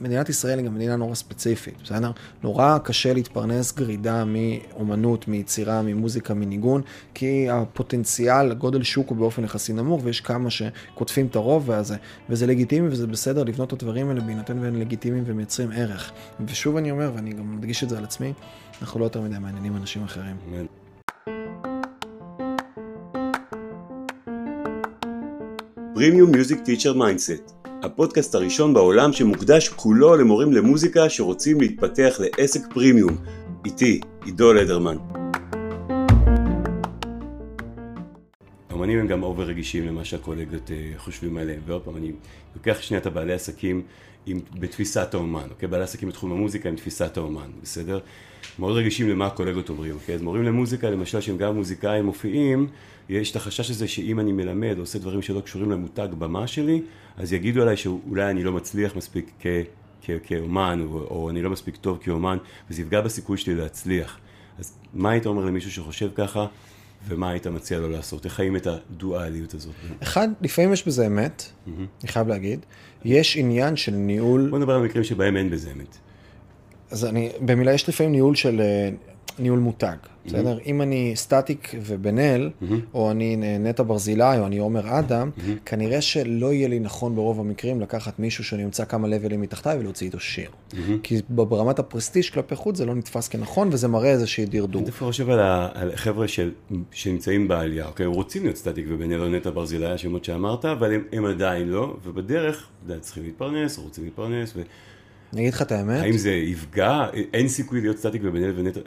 מדינת ישראל היא גם מדינה נורא ספציפית, בסדר? נורא קשה להתפרנס גרידה מאומנות, מיצירה, ממוזיקה, מניגון, כי הפוטנציאל, גודל שוק הוא באופן יחסי נמוך, ויש כמה שקוטפים את הרוב, וזה, וזה לגיטימי וזה בסדר לבנות את הדברים האלה בהינתן והם לגיטימיים ומייצרים ערך. ושוב אני אומר, ואני גם מדגיש את זה על עצמי, אנחנו לא יותר מדי מעניינים אנשים אחרים. Premium Music Teacher Mindset, הפודקאסט הראשון בעולם שמוקדש כולו למורים למוזיקה שרוצים להתפתח לעסק פרימיום. איתי, עידו לדרמן. אמנים הם גם over רגישים למה שהקולגות אה, חושבים עליהם, ועוד פעם, אני לוקח שנייה את הבעלי עסקים עם, בתפיסת האומן, אוקיי? בעלי עסקים בתחום המוזיקה עם תפיסת האומן, בסדר? מאוד רגישים למה הקולגות אומרים, אוקיי? אז מורים למוזיקה, למשל, שהם גם מוזיקאים מופיעים, יש את החשש הזה שאם אני מלמד או עושה דברים שלא קשורים למותג במה שלי, אז יגידו עליי שאולי אני לא מצליח מספיק כ, כ, כאומן, או, או אני לא מספיק טוב כאומן, וזה יפגע בסיכוי שלי להצליח. אז מה היית אומר למישהו שחושב ככה, ומה היית מציע לו לעשות? איך חיים את הדואליות הזאת? אחד, לפעמים יש בזה אמת, mm-hmm. אני חייב להגיד. יש עניין של ניהול... בוא נדבר על מקרים שבהם אין בזה אמת. אז אני, במילה יש לפעמים ניהול של אה, ניהול מותג, mm-hmm. בסדר? אם אני סטטיק ובן אל, mm-hmm. או אני נטע ברזילי, או אני עומר אדם, mm-hmm. כנראה שלא יהיה לי נכון ברוב המקרים לקחת מישהו שנמצא כמה לבלים מתחתיי ולהוציא איתו שיר. כי ברמת הפרסטיש כלפי חוץ זה לא נתפס כנכון, וזה מראה איזושהי דרדור. אני דווקא חושב על, על חבר'ה של, שנמצאים בעלייה, אוקיי? הם רוצים להיות סטטיק ובן אל או נטע ברזילי, השמות שאמרת, אבל הם, עדיין לא, ובדרך, צריכים להתפרנס, רוצים להתפרנס. אני אגיד לך את האמת. האם זה יפגע? אין סיכוי להיות סטטיק ובן אל ונטע...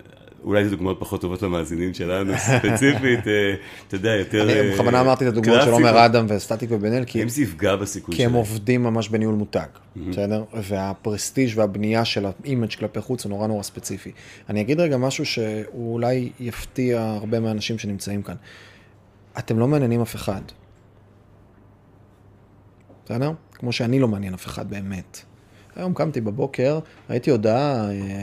אולי זה דוגמאות פחות טובות למאזינים שלנו, ספציפית, אה, אתה יודע, יותר... אני אה, בכוונה אמרתי את הדוגמאות של עומר אדם וסטטיק ובן אל, כי... אם זה יפגע בסיכוי שלהם. כי הם עובדים ממש בניהול מותג, בסדר? וה prestige והבנייה של ה image כלפי חוץ הוא נורא נורא ספציפי. אני אגיד רגע משהו שהוא אולי יפתיע הרבה מהאנשים שנמצאים כאן. אתם לא מעניינים אף אחד. בסדר? כמו שאני לא מעניין אף אחד באמת. היום קמתי בבוקר, ראיתי הודעה, אה,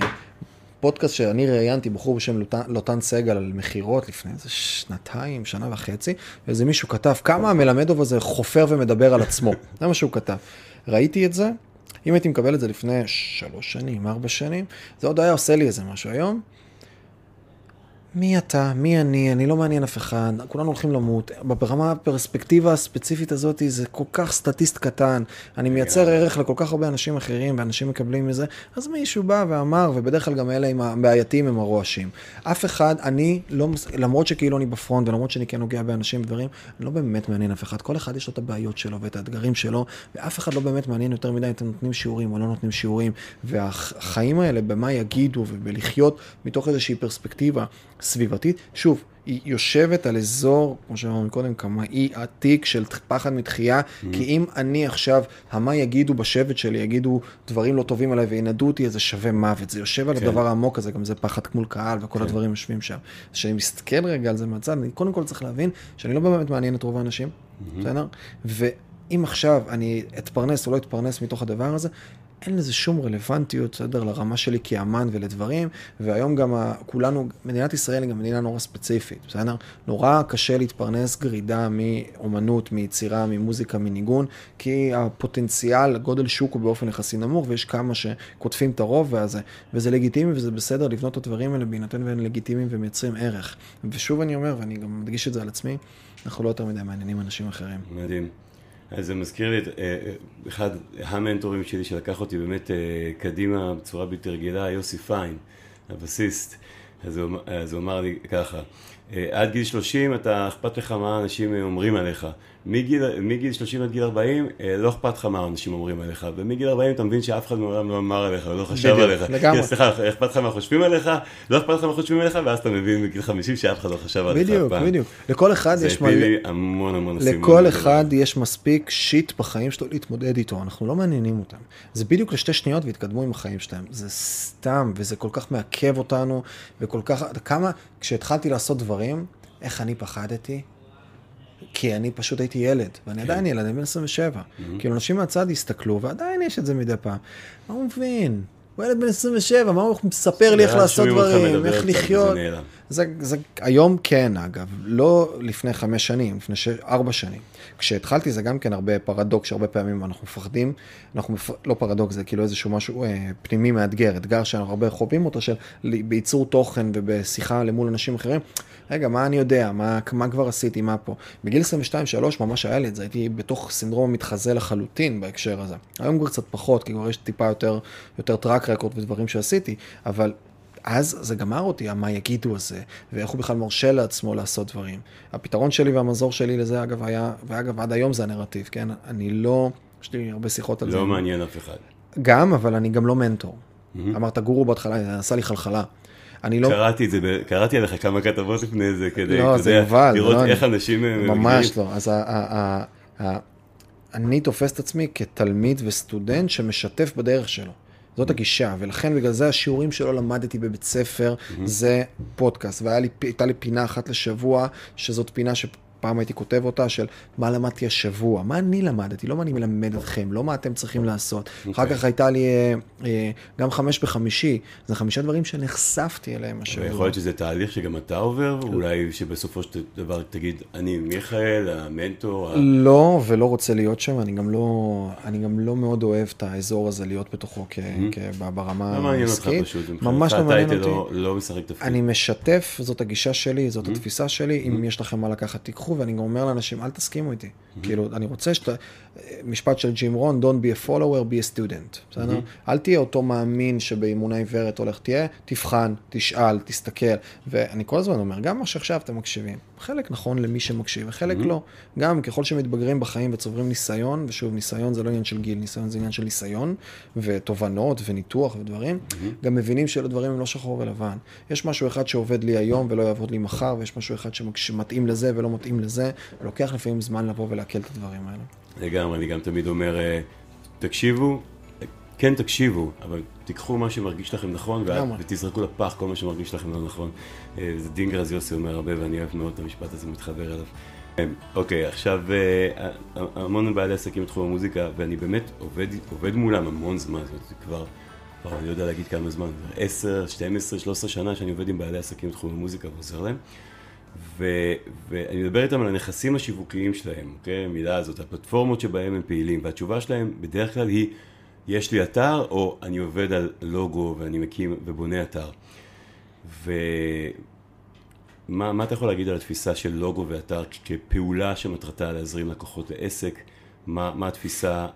פודקאסט שאני ראיינתי בחור בשם לוטן סגל על מכירות לפני איזה שנתיים, שנה וחצי, ואיזה מישהו כתב כמה המלמדוב הזה חופר ומדבר על עצמו. זה מה שהוא כתב. ראיתי את זה, אם הייתי מקבל את זה לפני שלוש שנים, ארבע שנים, זה עוד היה עושה לי איזה משהו. היום, מי אתה, מי אני, אני לא מעניין אף אחד, כולנו הולכים למות. ברמה הפרספקטיבה הספציפית הזאת זה כל כך סטטיסט קטן, אני מייצר ערך לכל כך הרבה אנשים אחרים ואנשים מקבלים מזה, אז מישהו בא ואמר, ובדרך כלל גם אלה עם הבעייתיים הם הרועשים. אף אחד, אני לא, למרות שכאילו אני בפרונט ולמרות שאני כן נוגע באנשים ודברים, אני לא באמת מעניין אף אחד. כל אחד יש לו את הבעיות שלו ואת האתגרים שלו, ואף אחד לא באמת מעניין יותר מדי אם אתם נותנים שיעורים או לא נותנים שיעורים. והחיים האלה, במה יגידו ובלחיות מתוך איזושהי פרספקטיבה. סביבתית. שוב, היא יושבת על אזור, כמו שאמרנו קודם, כמה אי עתיק של פחד מתחייה, mm-hmm. כי אם אני עכשיו, המה יגידו בשבט שלי, יגידו דברים לא טובים עליי וינדו אותי, אז זה שווה מוות. זה יושב על כן. הדבר העמוק הזה, גם זה פחד מול קהל וכל כן. הדברים יושבים שם. אז כשאני מסתכל רגע על זה מהצד, אני קודם כל צריך להבין שאני לא באמת מעניין את רוב האנשים, mm-hmm. בסדר? ואם עכשיו אני אתפרנס או לא אתפרנס מתוך הדבר הזה, אין לזה שום רלוונטיות, בסדר, לרמה שלי כאמן ולדברים, והיום גם כולנו, מדינת ישראל היא גם מדינה נורא ספציפית, בסדר? נורא קשה להתפרנס גרידה מאומנות, מיצירה, ממוזיקה, מניגון, כי הפוטנציאל, גודל שוק הוא באופן יחסי נמוך, ויש כמה שקוטפים את הרוב, וזה, וזה לגיטימי וזה בסדר לבנות את הדברים האלה בהינתן והם לגיטימיים ומייצרים ערך. ושוב אני אומר, ואני גם מדגיש את זה על עצמי, אנחנו לא יותר מדי מעניינים אנשים אחרים. מדהים. אז זה מזכיר לי את אה, אה, אחד המנטורים שלי שלקח אותי באמת אה, קדימה בצורה בלתי רגילה, יוסי פיין, הבסיסט. אז הוא, אז הוא אמר לי ככה, עד גיל 30 אתה, אכפת לך מה אנשים אומרים עליך. מגיל, מגיל 30 עד גיל 40, אה, לא אכפת לך מה אנשים אומרים עליך, ומגיל 40 אתה מבין שאף אחד מעולם לא אמר עליך, לא חשב בדיוק, עליך. לגמרי. סליחה, אכפת לך מה חושבים עליך, לא אכפת לך מה חושבים עליך, ואז אתה מבין בגיל 50 שאף אחד לא חשב עליך בדיוק, פעם. בדיוק. לכל אחד יש מלא... זה הפיל לי המון המון לכל אחד יש מספיק שיט בחיים שלו להתמודד איתו, אנחנו לא מעניינים אותם. זה בדיוק לשתי שניות והתקדמו עם החיים שלהם. זה סתם, וזה כל כך מעכב אותנו, וכל כך... כמה, כשהתחלתי לעשות דברים, איך אני פחדתי, כי אני פשוט הייתי ילד, ואני כן. עדיין ילד, אני בן 27. Mm-hmm. כאילו, אנשים מהצד הסתכלו, ועדיין יש את זה מדי פעם. מה הוא מבין? הוא ילד בן 27, מה הוא מספר לי איך לעשות דברים, איך לחיות? זה, זה היום כן, אגב, לא לפני חמש שנים, לפני ש... ארבע שנים. כשהתחלתי זה גם כן הרבה פרדוקס, שהרבה פעמים אנחנו מפחדים, אנחנו מפ... לא פרדוקס, זה כאילו איזשהו משהו אה, פנימי מאתגר, אתגר שאנחנו הרבה חווים אותו, של בייצור תוכן ובשיחה למול אנשים אחרים. רגע, מה אני יודע? מה, מה כבר עשיתי? מה פה? בגיל 22-3 ממש היה לי את זה, הייתי בתוך סינדרום מתחזה לחלוטין בהקשר הזה. היום כבר קצת פחות, כי כבר יש טיפה יותר, יותר טראק רקורד ודברים שעשיתי, אבל אז זה גמר אותי, מה יגידו הזה, ואיך הוא בכלל מרשה לעצמו לעשות דברים. הפתרון שלי והמזור שלי לזה, אגב, היה, ואגב, עד היום זה הנרטיב, כן? אני לא, יש לי הרבה שיחות על לא זה. לא מעניין אף אחד. גם, אבל אני גם לא מנטור. Mm-hmm. אמרת גורו בהתחלה, זה עשה לי חלחלה. אני לא... קראתי את זה, קראתי עליך כמה כתבות לפני זה, כדי, לא, זה יובל, לראות לא, איך אנשים... אה, ממש לא. אז ה, ה, ה, אני תופס את עצמי כתלמיד וסטודנט שמשתף בדרך שלו. זאת הגישה, ולכן בגלל זה השיעורים שלא למדתי בבית ספר. זה פודקאסט, והייתה לי פינה אחת לשבוע, שזאת פינה ש... פעם הייתי כותב אותה של מה למדתי השבוע, מה אני למדתי, לא מה אני מלמד אתכם, לא מה אתם צריכים לעשות. Okay. אחר אוקיי. כך הייתה לי אה, אה, גם חמש בחמישי, זה חמישה דברים שנחשפתי אליהם השבוע. יכול להיות שזה תהליך שגם אתה עובר, אולי שבסופו של דבר תגיד, אני מיכאל, המנטור. לא, ולא רוצה להיות שם, אני גם לא, אני גם לא מאוד אוהב את האזור הזה להיות בתוכו כ, mm-hmm. כ, ברמה העסקית. לא מעניין אותך פשוט, ממש לא מעניין אותי. לא, לא משחק תפקיד. אני משתף, זאת הגישה שלי, זאת mm-hmm. התפיסה שלי, אם יש לכם מה לקחת, תיקחו. תלכו, ואני גם אומר לאנשים, אל תסכימו איתי. Mm-hmm. כאילו, אני רוצה שאתה, משפט של ג'ים רון, Don't be a follower, be a student, בסדר? Mm-hmm. אל תהיה אותו מאמין שבאימונה עיוורת הולך, תהיה, תבחן, תשאל, תסתכל. ואני כל הזמן אומר, גם מה שעכשיו אתם מקשיבים, חלק נכון למי שמקשיב, וחלק mm-hmm. לא. גם ככל שמתבגרים בחיים וצוברים ניסיון, ושוב, ניסיון זה לא עניין של גיל, ניסיון זה עניין של ניסיון, ותובנות, וניתוח ודברים, mm-hmm. גם מבינים שאלה דברים הם לא שחור ולבן. יש משהו אחד שעובד לי היום ולא יעבוד לי מחר, ויש משהו אחד שמתאים לזה ולא מתאים לזה, ולוקח לפעמים זמן לבוא ולעכל את הדברים האלה. לגמרי, אני גם תמיד אומר, אה, תקשיבו, כן תקשיבו, אבל תיקחו מה שמרגיש לכם נכון, ותזרקו לפח כל מה שמרגיש לכם לא נכון. אה, זה דינגרז יוסי אומר הרבה, ואני אוהב מאוד את המשפט הזה, מתחבר אליו. אה, אוקיי, עכשיו, המון בעלי עסקים בתחום המוזיקה, ואני באמת עובד, עובד מולם המון זמן, זאת אומרת, כבר, כבר אני לא יודע להגיד כמה זמן, 10, 12, 13 שנה שאני עובד עם בעלי עסקים בתחום המוזיקה ועוזר להם. ואני מדבר איתם על הנכסים השיווקיים שלהם, אוקיי? המילה הזאת, הפלטפורמות שבהם הם פעילים, והתשובה שלהם בדרך כלל היא, יש לי אתר, או אני עובד על לוגו ואני מקים ובונה אתר. ומה אתה יכול להגיד על התפיסה של לוגו ואתר כפעולה שמטרתה להזרים לקוחות לעסק? מה, מה התפיסה,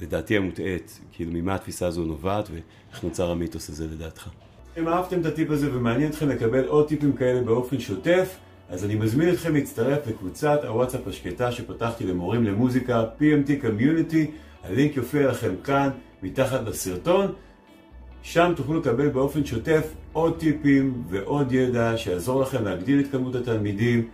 לדעתי המוטעית, כאילו ממה התפיסה הזו נובעת ואיך נוצר המיתוס הזה לדעתך? אם אהבתם את הטיפ הזה ומעניין אתכם לקבל עוד טיפים כאלה באופן שוטף, אז אני מזמין אתכם להצטרף לקבוצת הוואטסאפ השקטה שפתחתי למורים למוזיקה, PMT Community, הלינק יופיע לכם כאן, מתחת לסרטון. שם תוכלו לקבל באופן שוטף עוד טיפים ועוד ידע שיעזור לכם להגדיל את כמות התלמידים,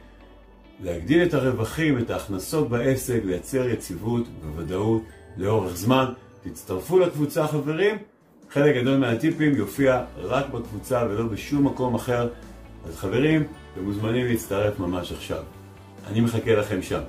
להגדיל את הרווחים, את ההכנסות בעסק, לייצר יציבות וודאות לאורך זמן. תצטרפו לקבוצה חברים, חלק גדול מהטיפים יופיע רק בקבוצה ולא בשום מקום אחר. אז חברים, אתם מוזמנים להצטרף ממש עכשיו. אני מחכה לכם שם.